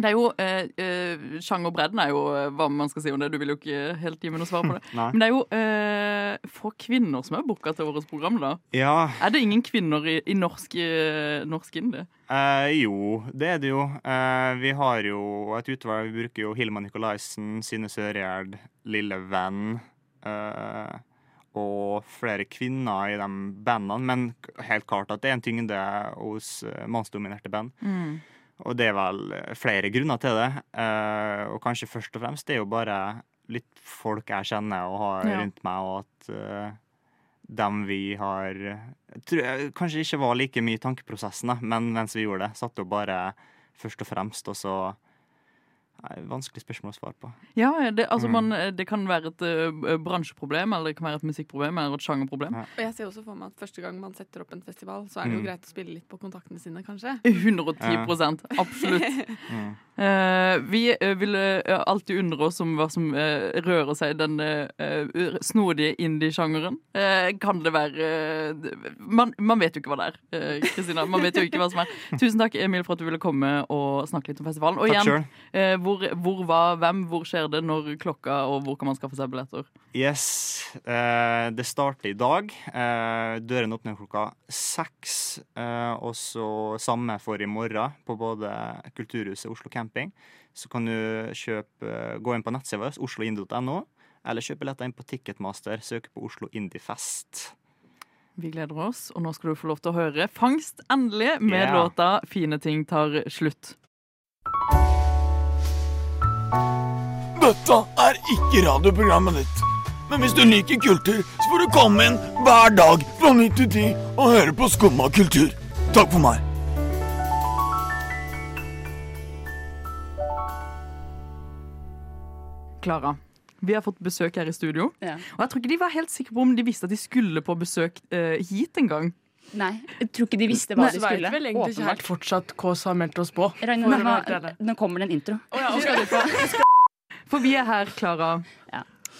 Det er jo, eh, eh, Sjangerbredden er jo eh, hva man skal si om det. Du vil jo ikke helt gi meg noe svar på det. Men det er jo eh, få kvinner som er booka til årets program, da. Ja, Er det ingen kvinner i, i norsk, eh, norsk indie? eh, jo, det er det jo. Eh, vi har jo et utvalg. Vi bruker jo Hilma Nikolaisen, Synne Sørgjerd, Lille Venn. eh, og flere kvinner i de bandene, men helt klart at det er en tyngde hos eh, mannsdominerte band. Mm. Og det er vel eh, flere grunner til det. Uh, og kanskje først og fremst det er jo bare litt folk jeg kjenner og har Ja. rundt meg, og at uh, dem vi har tror jeg Kanskje ikke var like mye i tankeprosessen, da, men mens vi gjorde det, satt jo bare først og fremst, og så Nei, Vanskelig spørsmål å svare på. Ja, det, altså Mm. man, det kan være et uh, bransjeproblem, eller det kan være et musikkproblem, eller et sjangerproblem. Og jeg ser også for meg at første gang man setter opp en festival, så er det jo Mm. greit å spille litt på kontaktene sine, kanskje. 110 Absolutt. Mm. uh, vi uh, vil alltid undre oss om hva som rører seg i den snodige indie-sjangeren. Eh, kan det være man, man vet jo ikke hva det er, Kristina. man vet jo ikke hva som er. Tusen takk, Emil, for at du ville komme og snakke litt om festivalen. Og Takk igjen, eh, hvor, hvor, var hvem, hvor skjer det, når klokka, og hvor kan man skaffe seg billetter? Yes. eh, det starter i dag. Eh, dørene åpner klokka seks. Eh, og så samme for i morgen på både Kulturhuset og Oslo Camping. Så kan du kjøpe, gå inn på nettsida vår, osloindo.no, eller kjøpe billetter inn på Ticketmaster. Søk på Oslo Indiefest. Vi gleder oss, og nå skal du få lov til å høre Fangst endelig med yeah. låta 'Fine ting tar slutt'. Dette er ikke radioprogrammet ditt. Men hvis du liker kultur, så får du komme inn hver dag fra 9 til 10 og høre på Skumma kultur. Takk for meg. Klara, vi har fått besøk her i studio. Ja. Og jeg tror ikke de var helt sikre på om de visste at de skulle på besøk uh, hit en gang. Nei, jeg tror ikke de visste hva Nei, de skulle. vel egentlig ikke helt fortsatt hva som har meldt oss på. Ragnar, nå, nå kommer det en intro. For vi er her, Klara,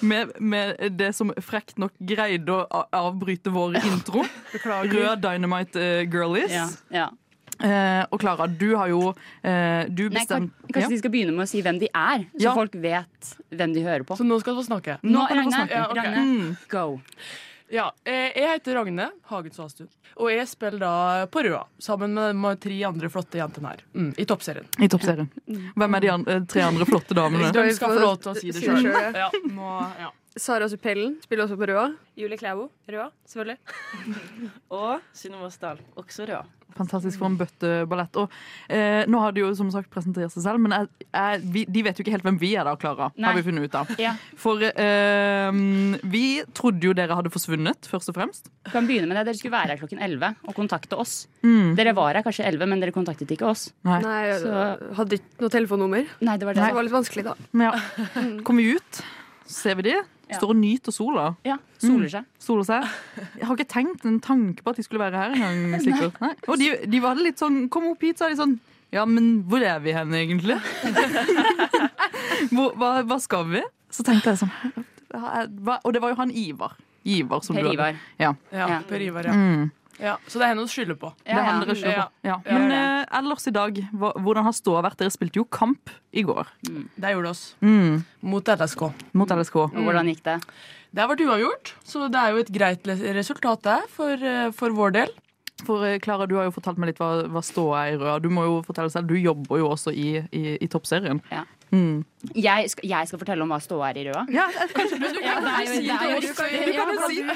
med, med det som frekt nok greide å avbryte vår intro. Rød Dynamite uh, Girlies. Ja, ja. Eh, og Klara, du har jo eh, Du Nei, kan, bestemte kanskje de skal begynne med å si hvem de er, så Ja. folk vet hvem de hører på. Så nå skal du få snakke. Nå, kan du få snakke. Ja, okay. Ragne, Mm. go. Ja, eh, jeg heter Ragne Hagen Svastuen, og jeg spiller da på Røa sammen med de tre andre flotte jentene her. Mm, I toppserien. I toppserien. Hvem er de an eh, tre andre flotte damene? De skal få lov til å si det sjøl. selv, ja. Ja, må, ja. Sara Suppellen spiller også på Røa. Julie Klæbo, Røa, selvfølgelig. og Synne Åsdal, også Røa. Fantastisk for en bøtteballett. Og eh, nå har de jo som sagt presentert seg selv, men jeg, jeg, vi, de vet jo ikke helt hvem vi er da, Klara. Har vi funnet ut av. Ja. For eh, vi trodde jo dere hadde forsvunnet, først og fremst. Vi kan begynne med det. Dere skulle være her klokken 11 og kontakte oss. Mm. Dere var her kanskje 11, men dere kontaktet ikke oss. Nei. Nei, jeg Så- hadde ikke noe telefonnummer. Nei, det var Så det. det var litt vanskelig, da. Men ja. Kommer vi ut, ser vi de. Står og nyter sola. Ja, soler Mm. Soler seg. Jeg har ikke tenkt en tanke på at de skulle være her engang. sikkert. Nei. Og de, de var litt sånn Kom opp hit, sa de sånn. Ja, men hvor er vi hen, egentlig? hvor, hva, hva skal vi? Så tenkte jeg sånn hva, Og det var jo han Ivar. Ivar som Per du Ivar. Ja. Ja, Per Ivar, ja. Mm. Ja. Så det er henne å skylde på. Det er han dere slår på. Ja. Men eh, ellers i dag, hva, hvordan har ståa vært? Dere spilte jo kamp i går. Det gjorde oss. Mm. Mot LSK. Mot LSK. Og hvordan gikk det? Det har vært uavgjort, så det er jo et greit resultat der for, eh, for vår del. For eh, Klara, du har jo fortalt meg litt hva, hva ståa er i Røa. Du må jo fortelle selv, du jobber jo også i, i, i toppserien. Ja. Mm. Jeg skal, jeg skal fortelle om hva ståa er i Røa. Ja, kanskje du, du kan jo jo- det Du kan jo si det.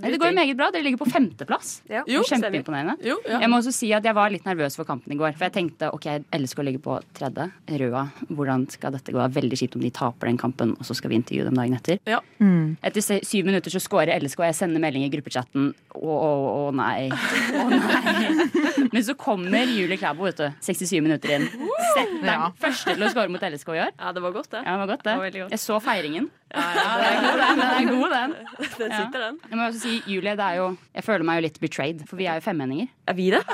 Det går jo meget bra. Dere ligger på femteplass. Ja. Er Kjempeimponerende. Ja. Jeg må også si at jeg var litt nervøs for kampen i går. For jeg tenkte ok, jeg elsker å ligge på tredje. Røa, hvordan skal dette gå? Veldig kjipt om de taper den kampen, og så skal vi intervjue dem dagen etter. Ja. Mm. Etter syv minutter så scorer LSK, og jeg sender melding i gruppechatten. Å, å, å nei. Å nei. Men så kommer Julie Klæbo, vet du. 67 minutter inn. Setter den Ja. første til å score mot LSK i år. Ja, det var godt, det. Ja, det var godt, det. Det var godt. Jeg så feiringen. Ja, ja, det er god, den. Den er god, den. Den sitter, den. Jeg må også si, Julie, det er jo Jeg føler meg jo litt betrayed, for vi er jo femmenninger. Er vi det?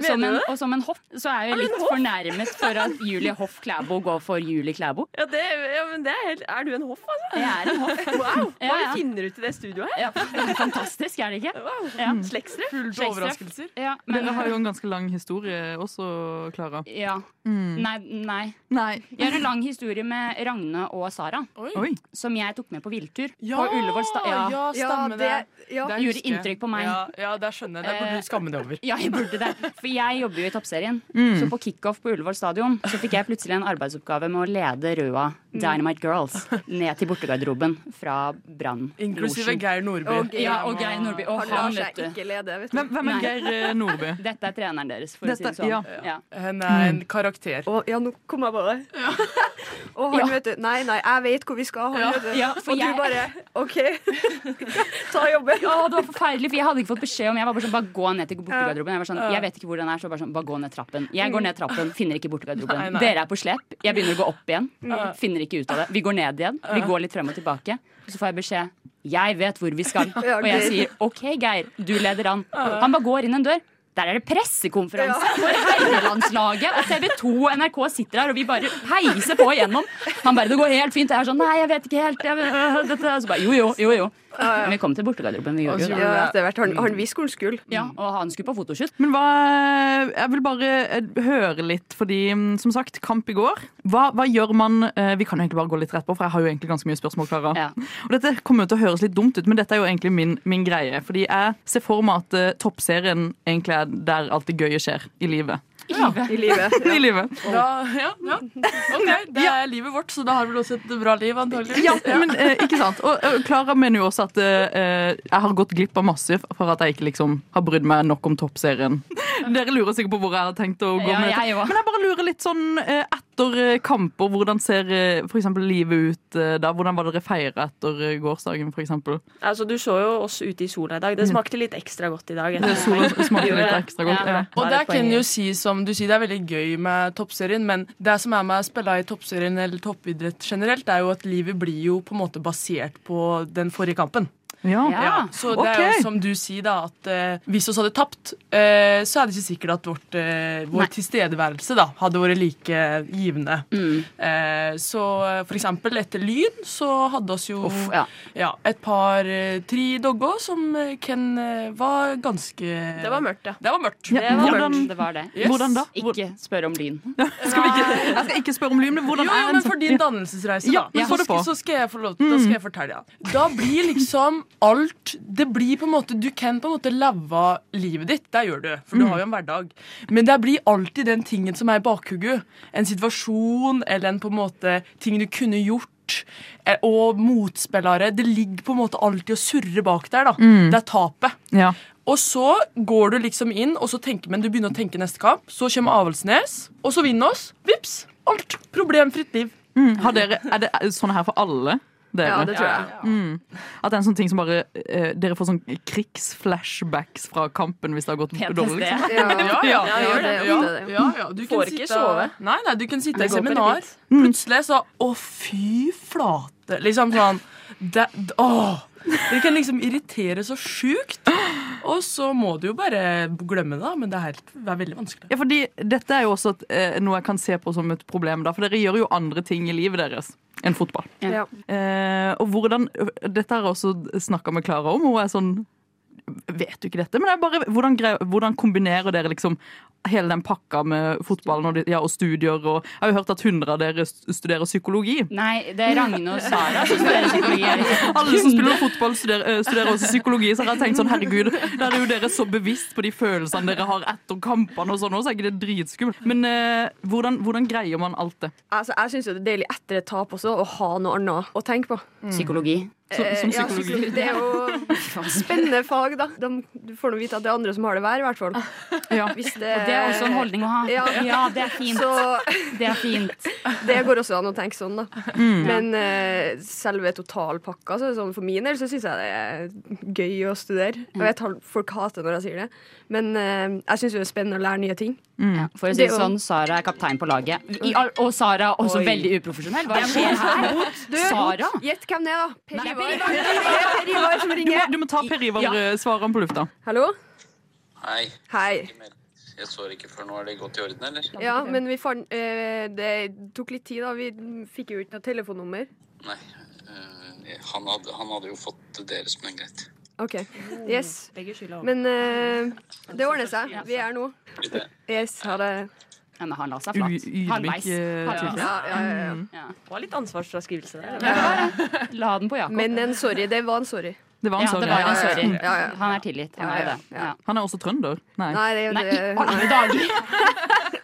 som Mener du en, det? og som en hoff så er jeg Er jo litt hoff? fornærmet for at Julie Hoff Klæbo går for Julie Klæbo. Ja, det, ja, men det er, helt, er du en hoff, altså? Jeg er en hoff. Wow, Hva Ja, ja. finner du til det studioet her? Ja, det er fantastisk, er det ikke? Ja. Slektstreff. Fullt overraskelser. Ja, Dere har jo en ganske lang historie også, Klara. Ja. Mm. Nei, nei. Nei. Jeg har en lang historie med Ragne og Sara, Oi. som jeg tok med på Villtur. Ja, på Ullevål sta ja, ja. stemmer det. ja. Det Gjorde inntrykk på meg. Ja, ja det skjønner jeg. Det burde Eh, du skamme deg over. Ja, jeg burde det. For jeg jobber jo i Toppserien. Mm. Så på kickoff på Ullevål stadion så fikk jeg plutselig en arbeidsoppgave med å lede Røa Dynamite Girls ned til bortegarderoben fra Brann. Inklusive Geir Nordby. Og Ja, og Geir Nordby. Og Han vet du. ikke lede, vet du. Hvem, hvem er Geir eh, Nordby? Dette er treneren deres, for å si Dette- det sånn. ja. Ja. Hun er en karakter. Og, ja, nå kom jeg bare. Og han, Ja. vet du Nei, nei, jeg vet hvor vi skal. Han, Ja. vet du. Ja, for og jeg- du bare OK, ta jobben. Ja, det var forferdelig, for jeg hadde ikke fått beskjed om Jeg var bare sånn, bare gå ned til bortegarderoben. Jeg var sånn, jeg vet ikke hvor den er, så bare sånn, bare gå ned trappen. Jeg går ned trappen, finner ikke bortegarderoben. Dere er på slep. Jeg begynner å gå opp igjen. Ja. Finner ikke ut av det. Vi går ned igjen. Vi går litt frem og tilbake. Og så får jeg beskjed Jeg vet hvor vi skal. Og jeg sier OK, Geir, du leder an. Han bare går inn en dør. Der er det pressekonferanse Ja. for herrelandslaget, og TV 2 og NRK sitter her, og vi bare peiser på igjennom. Han bare 'Det går helt fint.' Jeg er sånn 'Nei, jeg vet ikke helt.' Jeg, øh, dette. Så bare 'Jo, jo, jo', jo. Men vi kom til bortegarderoben. Vi gjorde jo det. Ja, etter hvert. Han, han visste hvor han skulle. Ja, og han skulle på fotoshoot. Men hva Jeg vil bare eh, høre litt, fordi mm, som sagt, kamp i går. Hva, hva gjør man eh, Vi kan jo egentlig bare gå litt rett på, for jeg har jo egentlig ganske mye spørsmål, Klara. Ja. Og dette kommer jo til å høres litt dumt ut, men dette er jo egentlig min, min greie. Fordi jeg ser for meg at eh, toppserien egentlig er der alt det gøye skjer i livet. I livet. I livet. Ja, ja, ja. OK, det er livet vårt, så da har du vel også et bra liv, antakeligvis. Ja, men eh, ikke sant. Og eh, Klara mener jo også at eh, jeg har gått glipp av masse for at jeg ikke liksom har brydd meg nok om toppserien. Dere lurer sikkert på hvor jeg har tenkt å gå med jeg. Men jeg bare lurer litt sånn eh, etter eh, kamper, hvordan ser f.eks. for eksempel livet ut eh, da? Hvordan var dere feira etter eh, gårsdagen, eksempel? Altså, du så jo oss ute i sola i dag. Det smakte litt ekstra godt i dag. Det sola smakte litt ekstra godt. Ja. Og der det kan jo si som du sier, det er veldig gøy med toppserien, men det som er med å spille i toppserien eller toppidrett generelt, er jo at livet blir jo på en måte basert på den forrige kampen. Ja. Ja. Så det er jo som du sier, da, at uh, hvis vi hadde tapt, uh, så er det ikke sikkert at vårt, uh, vår Nei. tilstedeværelse da hadde vært like givende. Mm. Eh, så for eksempel etter Lyn så hadde oss jo Uff, ja. ja, et par tre dogger som Ken var ganske Det var mørkt, ja. Det var mørkt. Ja, Det var hvordan, mørkt, det var det. Yes. hvordan da? Ikke spør om lyn. skal vi ikke, jeg skal ikke spørre om lyn, men hvordan Jo, jo, er en men for din dannelsesreise, Ja, da. Men så, skal, så skal jeg få lov Da skal jeg fortelle, ja. Da blir liksom alt Det blir på en måte Du kan på en måte leve livet ditt. Det gjør du, for du har jo en hverdag. Men det blir alltid den tingen som er i bakhugget. En situasjon eller en på en måte ting du kunne gjort. eh, Og motspillere. Det ligger på en måte alltid og surrer bak der. da Det er tapet. Ja. Og så går du liksom inn, og så tenker, men du begynner å tenke neste kamp. Så kommer Avaldsnes, og så vinner oss. Vips! Alt. Problemfritt liv. Mm. Har dere, er det sånn her for alle? Dere? Ja, det tror jeg. Mm. At det er en sånn ting som bare eh, Dere får sånn krigsflashbacks fra kampen hvis det har gått PTSD. dårlig. Liksom. Ja, Ja, ja. Ja, det, Ja, ja, ja. Du Får ikke sitte- sove. Nei, nei, du kan sitte i seminar. Plutselig så Å, fy flate. Liksom sånn det, Åh! Det kan liksom irritere så sjukt. Og så må du jo bare glemme det. Men det er, helt, det er veldig vanskelig. Ja, fordi Dette er jo også et, eh, noe jeg kan se på som et problem, da, for dere gjør jo andre ting i livet deres enn fotball. Ja. Eh, og hvordan, Dette har jeg også snakka med Klara om. Hun er sånn Vet du ikke dette? Men det er bare, hvordan, hvordan kombinerer dere liksom hele den pakka med fotballen og, ja, og studier? Og, jeg har jo hørt at 100 av dere studerer psykologi. Nei, det er Ragne og Sara som studerer psykologi. Alle som spiller fotball, studerer, eh, studerer også psykologi. Så jeg har tenkt sånn, herregud, Der er jo dere så bevisst på de følelsene dere har etter kampene, og sånn, òg, så er ikke det dritskummelt. Men eh, hvordan, hvordan greier man alt det? Altså, jeg syns det er deilig etter et tap også å ha noe annet å tenke på. Psykologi. Som, Eh, som ja, psykologi? Det er jo spennende fag, da. De, du får nå vite at det er andre som har det verre, i hvert fall. Ja. Hvis det, Og det er også en holdning å ha. Ja. Ja, det er fint. Så Det er fint. det går også an å tenke sånn, da. Mm. Men uh, selve totalpakka, så sånn, for min del, så syns jeg det er gøy å studere. Jeg vet folk hater når jeg sier det, men uh, jeg syns det er spennende å lære nye ting. Ja, for å si Det sånn, Sara er kaptein på laget. I, og Sara er også Oi. veldig uprofesjonell. Hva skjer her? Sara? Gjett hvem det er, da. Ivar. Per Ivar. som er som Du må, ringer. du må ta Per Ivar-svarene på lufta. Hallo? Hei. Hei. Jeg så ikke før nå. Er det gått i orden, eller? Ja, men vi fant eh, Det tok litt tid, da. Vi fikk jo ikke noe telefonnummer. Nei. eh, han, hadde, han hadde jo fått deres, men greit. OK. Yes. Men eh, det ordner seg. Vi er nå. Yes, ha det. Men han la seg flatt. Halvveis. eh. Ja, ja, ja, ja. Ja. Det var litt ansvarsfraskrivelse der. Ja. La den på Jakob. Men en sorry. Det var en sorry. Det var en ja, sorry. var en Ja, ja, ja. sorry. Han er tilgitt. Han Ja, ja, ja. Ja. Han er også trønder? Nei. Nei, det, Nei, i alle dager!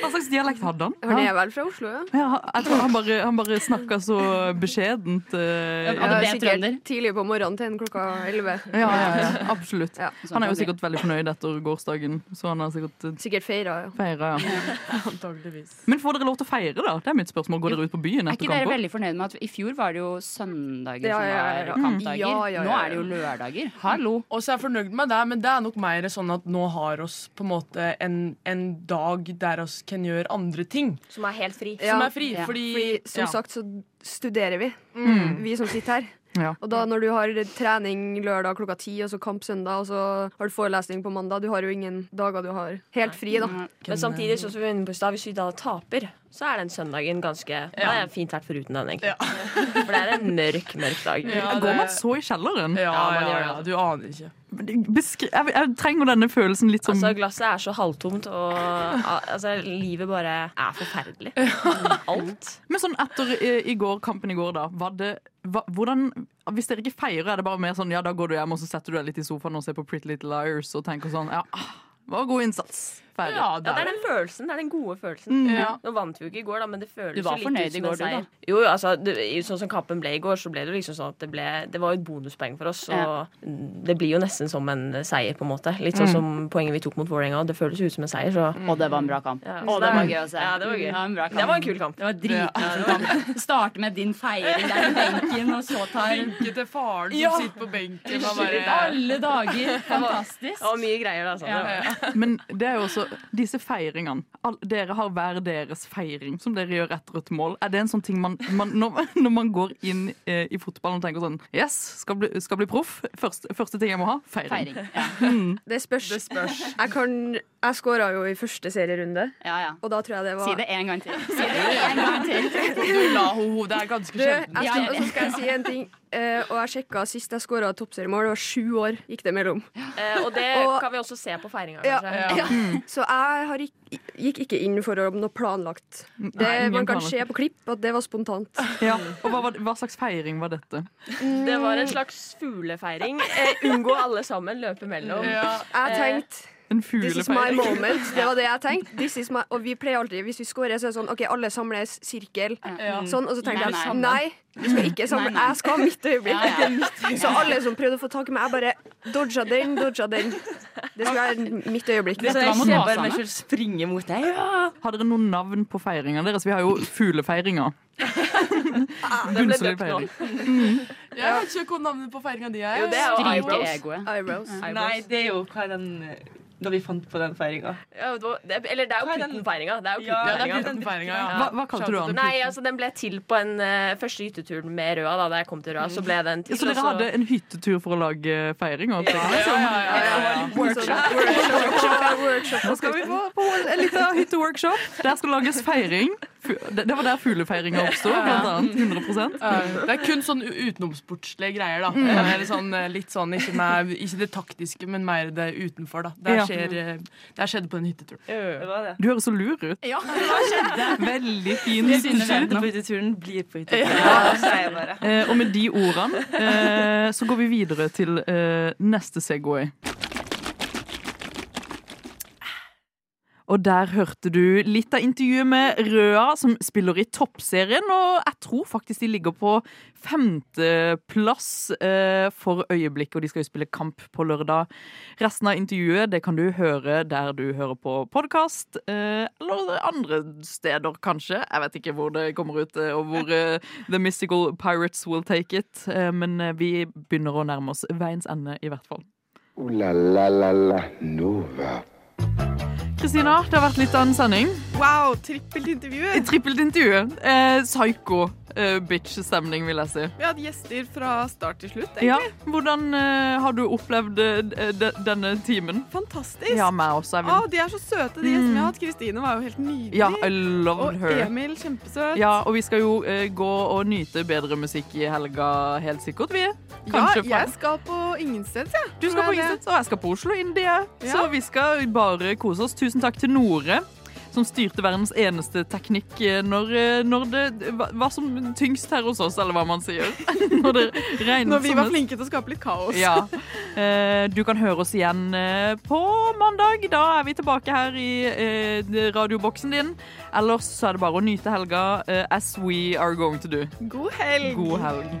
Hva slags dialekt hadde han? Han er vel fra Oslo, ja? Ja, jeg tror han bare, han bare snakka så beskjedent. Uh, Ja, trønder. tidlig på morgenen til en klokka elleve. ja, ja, ja, absolutt. Ja. Han er jo sikkert veldig fornøyd etter gårsdagen, så han har sikkert uh, Sikkert feira, ja. feira. Ja. Antageligvis. Men får dere lov til å feire, da? Det er mitt spørsmål. Går dere ut på byen Er ikke dere veldig fornøyd med at i fjor var det jo søndager Ja, som ja, ja, var kampdager? Ja, ja, ja, Nå er det jo lørdager. Hallo! Og så er jeg fornøyd med det, men det er nok mer sånn at nå har oss på en måte en, en dag der oss kan gjøre andre ting. Som er helt fri. Som er fri, Ja. fordi- som ja. sagt så studerer vi, Mm. vi som sitter her. Ja. Og da når du har trening lørdag klokka ti, og så kamp søndag, og så har du forelesning på mandag Du har jo ingen dager du har helt fri, da. Men samtidig, så som vi var inne på i stad, hvis vi da taper, så er den søndagen ganske Da er fint vært foruten den, egentlig. For det er en mørk, mørk dag. Ja, Går man så i kjelleren? Ja, Ja, ja, ja, du aner ikke. Beskri jeg, jeg trenger denne følelsen litt som Altså, glasset er så halvtomt, og altså, livet bare er forferdelig. Alt. Men sånn etter i går, kampen i går, da. Var det, hva, hvordan, hvis dere ikke feirer, er det bare mer sånn ja, da går du hjem og så setter du deg litt i sofaen og ser på Pretty Little Liars og tenker sånn ja, ah, det var god innsats. Ferdig. Ja, det er den følelsen. Det er den gode følelsen. Mm. Ja. Nå vant vi jo ikke i går, da, men det føles Du som jo litt Du ut som i går, en du, da? seier. Jo, altså, det, sånn som kampen ble i går, så ble det jo liksom sånn at det ble Det var jo et bonuspoeng for oss, og Ja. det blir jo nesten som en seier, på en måte. Litt sånn Mm. som poenget vi tok mot Vålerenga. Det føles jo ut som en seier, så Og det var en bra kamp. Ja, og det var er- gøy å se. Ja, det var gøy. Ja, en bra kamp. Det var en kul kamp. Det var dritkul kamp. Starte med din feiring der i benken, og så tar Benke til faren som Ja. sitter på benken. bare- alle dager. Fantastisk. Det var mye greier, da. Altså. Ja. Men det er jo også disse feiringene. All, dere har hver deres feiring som dere gjør etter et mål. Er det en sånn ting man, man når, når man går inn eh, i fotballen og tenker sånn Yes, skal bli, skal bli proff. Første, første ting jeg må ha feiring. Feiring. Ja. Mm. Det spørs. Jeg, kan- jeg skåra jo i første serierunde, Ja, ja. og da tror jeg det var Si det en gang til. Si det en gang til. Du la henne det er ganske sjelden. og så skal jeg si en ting. Eh, og jeg sjekka sist jeg skåra toppseriemål. Det var sju år gikk det mellom. Uh, og det Og- kan vi også se på feiringa, Ja, ja. mm. Så jeg har ikk- gikk ikke inn for noe planlagt. Det, Nei, man kan planlagt. se på klipp at det var spontant. Ja. Og hva, var, hva slags feiring var dette? Det var en slags fuglefeiring. Uh, unngå alle sammen, løpe mellom. Ja. Jeg tenkte En This is my moment. Det var det jeg tenkte. This is my, og vi pleier alltid, hvis vi scorer, så er det sånn OK, alle samles, sirkel. Ja. Sånn, og så tenkte Nei, jeg nei. du skal ikke samle. Jeg skal ha mitt øyeblikk. Ja, ja. Så alle som prøvde å få tak i meg, jeg bare dodga den, dodga den. Det skal være mitt øyeblikk. Det er sånn, var jeg mot ser bare meg springe mot deg. Ja. Har dere noen navn på feiringene deres? Vi har jo fuglefeiringa. Ble Bunnsolid feiring. Mm. Jeg vet ikke hva navnet på feiringa di er. Jo, det er jo eyebrows. Eyebrows. Nei, det er jo hva den Når vi fant på den feiringa. Ja, det var- det, eller det er jo Putten-feiringa. Det er jo Ja, det er ja. Hva, hva kalte du den? Nei, altså Den ble til på en uh, første hyttetur med Røa. Da da jeg kom til Røa, så ble den til. Så dere hadde en hyttetur for å lage feiring? Og Ja, ja, ja, ja, ja. Workshop. Workshop. Workshop. Nå skal vi på, på en liten hytteworkshop. Der skal lages feiring. Det det var der fuglefeiringa oppsto, blant annet. 100 Ja, Det er kun sånn utenomsportslige greier, da. Mm. Eller sånn, eh, litt sånn, ikke, med, ikke det taktiske, men mer det utenfor, da. Det Ja. skjer, eh, det skjedde på en hyttetur. Det var det. Du høres så lur ut. Ja, hva skjedde? Veldig fin hyttetur. på hytteturen blir på hytteturen. Ja, sier jeg bare. Eh, og med de ordene eh, så går vi videre til eh, neste Segway. Og der hørte du litt av intervjuet med Røa, som spiller i toppserien. Og jeg tror faktisk de ligger på femteplass eh, for øyeblikket, og de skal jo spille kamp på lørdag. Resten av intervjuet det kan du høre der du hører på podkast, eh, eller andre steder, kanskje. Jeg vet ikke hvor det kommer ut, eh, og hvor eh, The Mystical Pirates will take it. Eh, men eh, vi begynner å nærme oss veiens ende, i hvert fall. Uh, la la la la Nova. Kristina, det har vært litt av en sending. Wow, trippelt intervju. Trippelt intervju. Eh, psycho eh, bitch-stemning, vil jeg si. Vi har hatt gjester fra start til slutt, Ja. Hvordan eh, har du opplevd eh, de, denne timen? Fantastisk. Ja, meg også. Å, de er så søte, de gjestene vi har hatt. Kristine var jo helt nydelig. Ja, I loved og her. Emil, kjempesøt. Ja, og vi skal jo eh, gå og nyte bedre musikk i helga, helt sikkert, vi. Ja, Kanskje ja, jeg skal på Ingensteds, jeg. Du skal på Ingensteds, og jeg skal på Oslo Indie. Ja. Så vi skal bare kose oss. Tusen takk til Nore. Som styrte verdens eneste teknikk eh, når, eh, når det var som tyngst her hos oss, eller hva man sier. Når Når vi var flinke til å skape litt kaos. Ja. Eh, Du kan høre oss igjen på mandag. Da er vi tilbake her i radioboksen din. Ellers så er det bare å nyte helga as we are going to do. God helg. God helg.